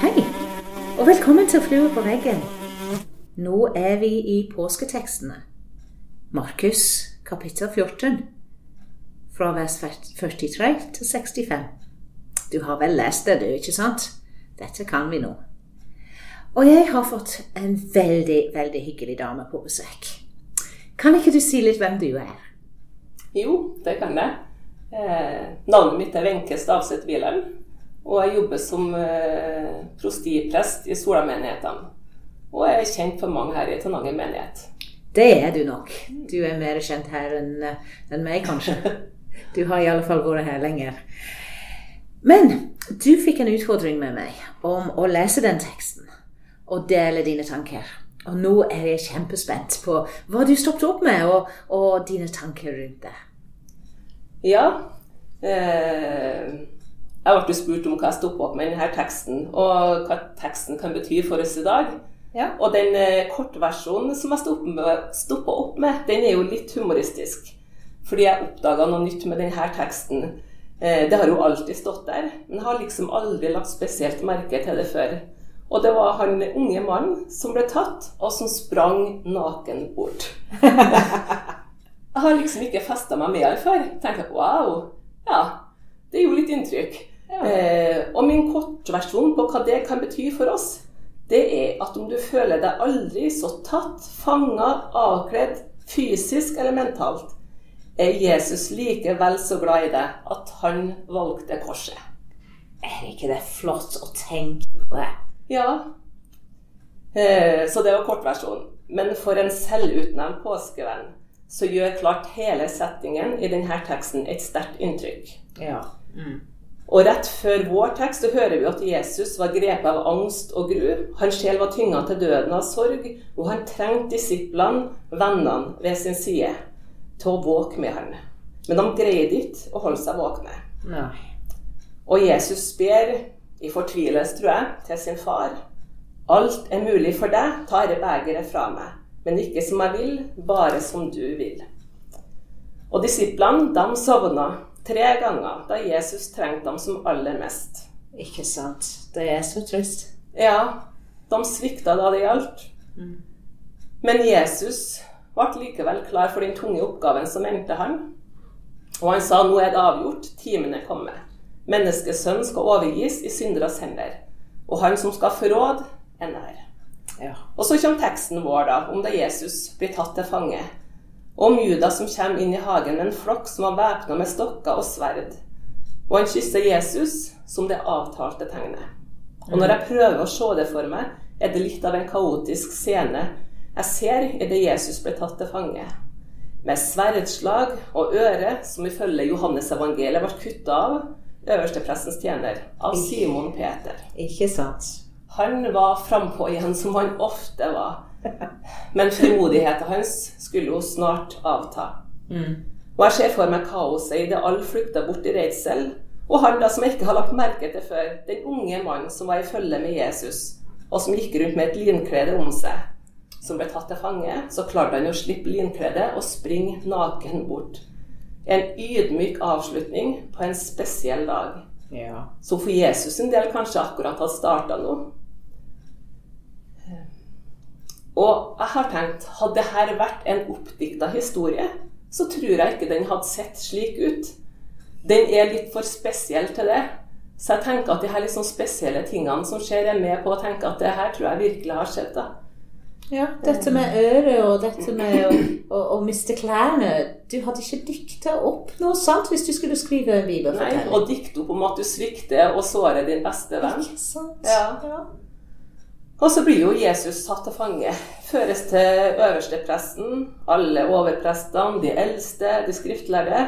Hei, og velkommen til Flue på veggen. Nå er vi i påsketekstene. Markus kapittel 14, fra vers 43 til 65. Du har vel lest det, du, ikke sant? Dette kan vi nå. Og jeg har fått en veldig, veldig hyggelig dame på besøk. Kan ikke du si litt hvem du er? Jo, det kan jeg. Eh, navnet mitt er Wenche Stavseth Wilhelm, og jeg jobber som eh, prostiprest i Solamenigheten. Og jeg er kjent for mange her i Tananger menighet. Det er du nok. Du er mer kjent her enn enn meg, kanskje. Du har i alle fall vært her lenger. Men du fikk en utfordring med meg om å lese den teksten og dele dine tanker. Og nå er jeg kjempespent på hva du stoppet opp med, og, og dine tanker rundt det. Ja. Eh, jeg ble spurt om hva jeg stoppa opp med denne teksten, og hva teksten kan bety for oss i dag. Ja. Og den eh, kortversjonen som jeg stoppa opp med, den er jo litt humoristisk. Fordi jeg oppdaga noe nytt med denne teksten. Eh, det har jo alltid stått der, men jeg har liksom aldri lagt spesielt merke til det før. Og det var han unge mannen som ble tatt, og som sprang naken bort. Jeg har liksom ikke festa meg med henne før. Tenkte wow, ja, det gjorde litt inntrykk. Ja. Eh, og min kortversjon på hva det kan bety for oss, det er at om du føler deg aldri så tatt, fanga, avkledd, fysisk eller mentalt, er Jesus likevel så glad i deg at han valgte korset. Er ikke det flott å tenke på det? Ja. Eh, så det var kortversjonen. Men for en selvutnevnt påskevenn så gjør klart hele settingen i denne teksten et sterkt inntrykk. Ja. Mm. Og rett før vår tekst så hører vi at Jesus var grepet av angst og gru. Hans sjel var tynga til døden av sorg, og han trengte disiplene, vennene, ved sin side til å våke med ham. Men de greide ikke å holde seg våkne. Nei. Og Jesus ber i fortvilelse, tror jeg, til sin far. Alt er mulig for deg, ta dette begeret fra meg. Men ikke som jeg vil, bare som du vil. Og disiplene, de sovna tre ganger da Jesus trengte dem som aller mest. Ikke sant. Det er så trist. Ja, de svikta da det gjaldt. Mm. Men Jesus ble likevel klar for den tunge oppgaven som endte han. Og han sa nå er det avgjort, timen er kommet. Menneskesønnen skal overgis i synderes hender. Og han som skal få råd, er nær. Ja. Og så kommer teksten vår da, om da Jesus blir tatt til fange. Og om Judas som kommer inn i hagen med en flokk som var væpna med stokker og sverd. Og han kysser Jesus som det avtalte tegnet. Og når jeg prøver å se det for meg, er det litt av en kaotisk scene jeg ser idet det Jesus ble tatt til fange. Med sverdslag og øre som ifølge Johannes evangeliet ble kutta av øversteprestens tjener, av Simon Peter. Ikke sant. Han var frampå igjen, som han ofte var. Men frimodigheten hans skulle jo snart avta. Mm. Og jeg ser for meg kaoset i det all flykta bort i redsel. Og han da som jeg ikke har lagt merke til før, den unge mannen som var i følge med Jesus, og som gikk rundt med et linklede om seg, som ble tatt til fange, så klarte han å slippe linkledet og springe naken bort. En ydmyk avslutning på en spesiell dag. Ja. Som for Jesus en del kanskje akkurat har starta nå. Og jeg har tenkt, hadde dette vært en oppdikta historie, så tror jeg ikke den hadde sett slik ut. Den er litt for spesiell til det. Så jeg tenker at de her liksom spesielle tingene som skjer, er med på å tenke at det her tror jeg virkelig har skjedd. da. ja. Dette med øret og dette med å, å, å miste klærne Du hadde ikke dikta opp noe sant hvis du skulle skrive en Nei. Og dikte opp om at du svikter og sårer din beste venn. Ikke sant? Ja. ja. Og så blir jo Jesus satt til fange. Føres til øverstepresten, alle overprestene, de eldste, de skriftlærde.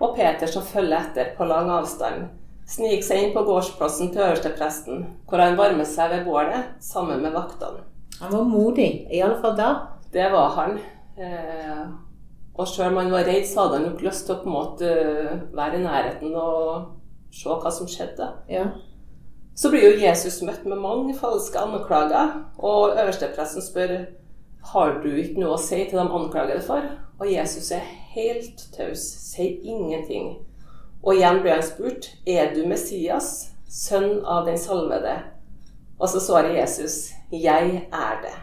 Og Peter som følger etter på lang avstand. Sniker seg inn på gårdsplassen til øverstepresten, hvor han varmer seg ved bålet sammen med vaktene. Han var modig, i alle fall da. Det var han. Eh, og sjøl om han var redd, så hadde han nok lyst til å på en måte eh, være i nærheten og se hva som skjedde. Ja. Så blir jo Jesus møtt med mange falske anklager, og øverstepresten spør har du ikke noe å si til de anklagede for. Og Jesus er helt taus, sier ingenting. Og igjen blir han spurt, er du Messias, sønn av den salvede? Og så svarer Jesus, jeg er det.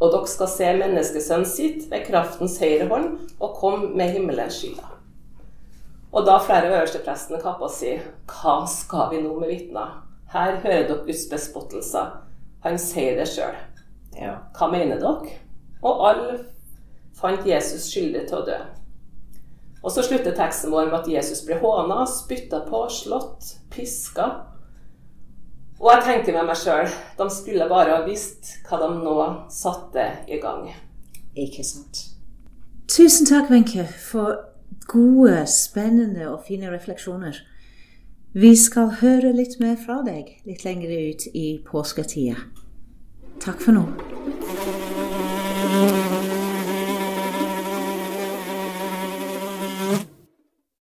Og dere skal se menneskesønnen sitt ved kraftens høyre hånd og komme med himmelens skyer. Og da flere øversteprestene kappa si, hva skal vi nå med vitner? Her hører dere Guds bespottelser. Han sier det sjøl. Ja. Hva mener dere? Og alle fant Jesus skyldig til å dø. Og så slutter teksten vår med at Jesus ble håna, spytta på, slått, piska. Og jeg tenker med meg sjøl, de skulle bare ha visst hva de nå satte i gang. Ikke sant. Tusen takk, Wenche, for gode, spennende og fine refleksjoner. Vi skal høre litt mer fra deg litt lenger ut i påsketida. Takk for nå.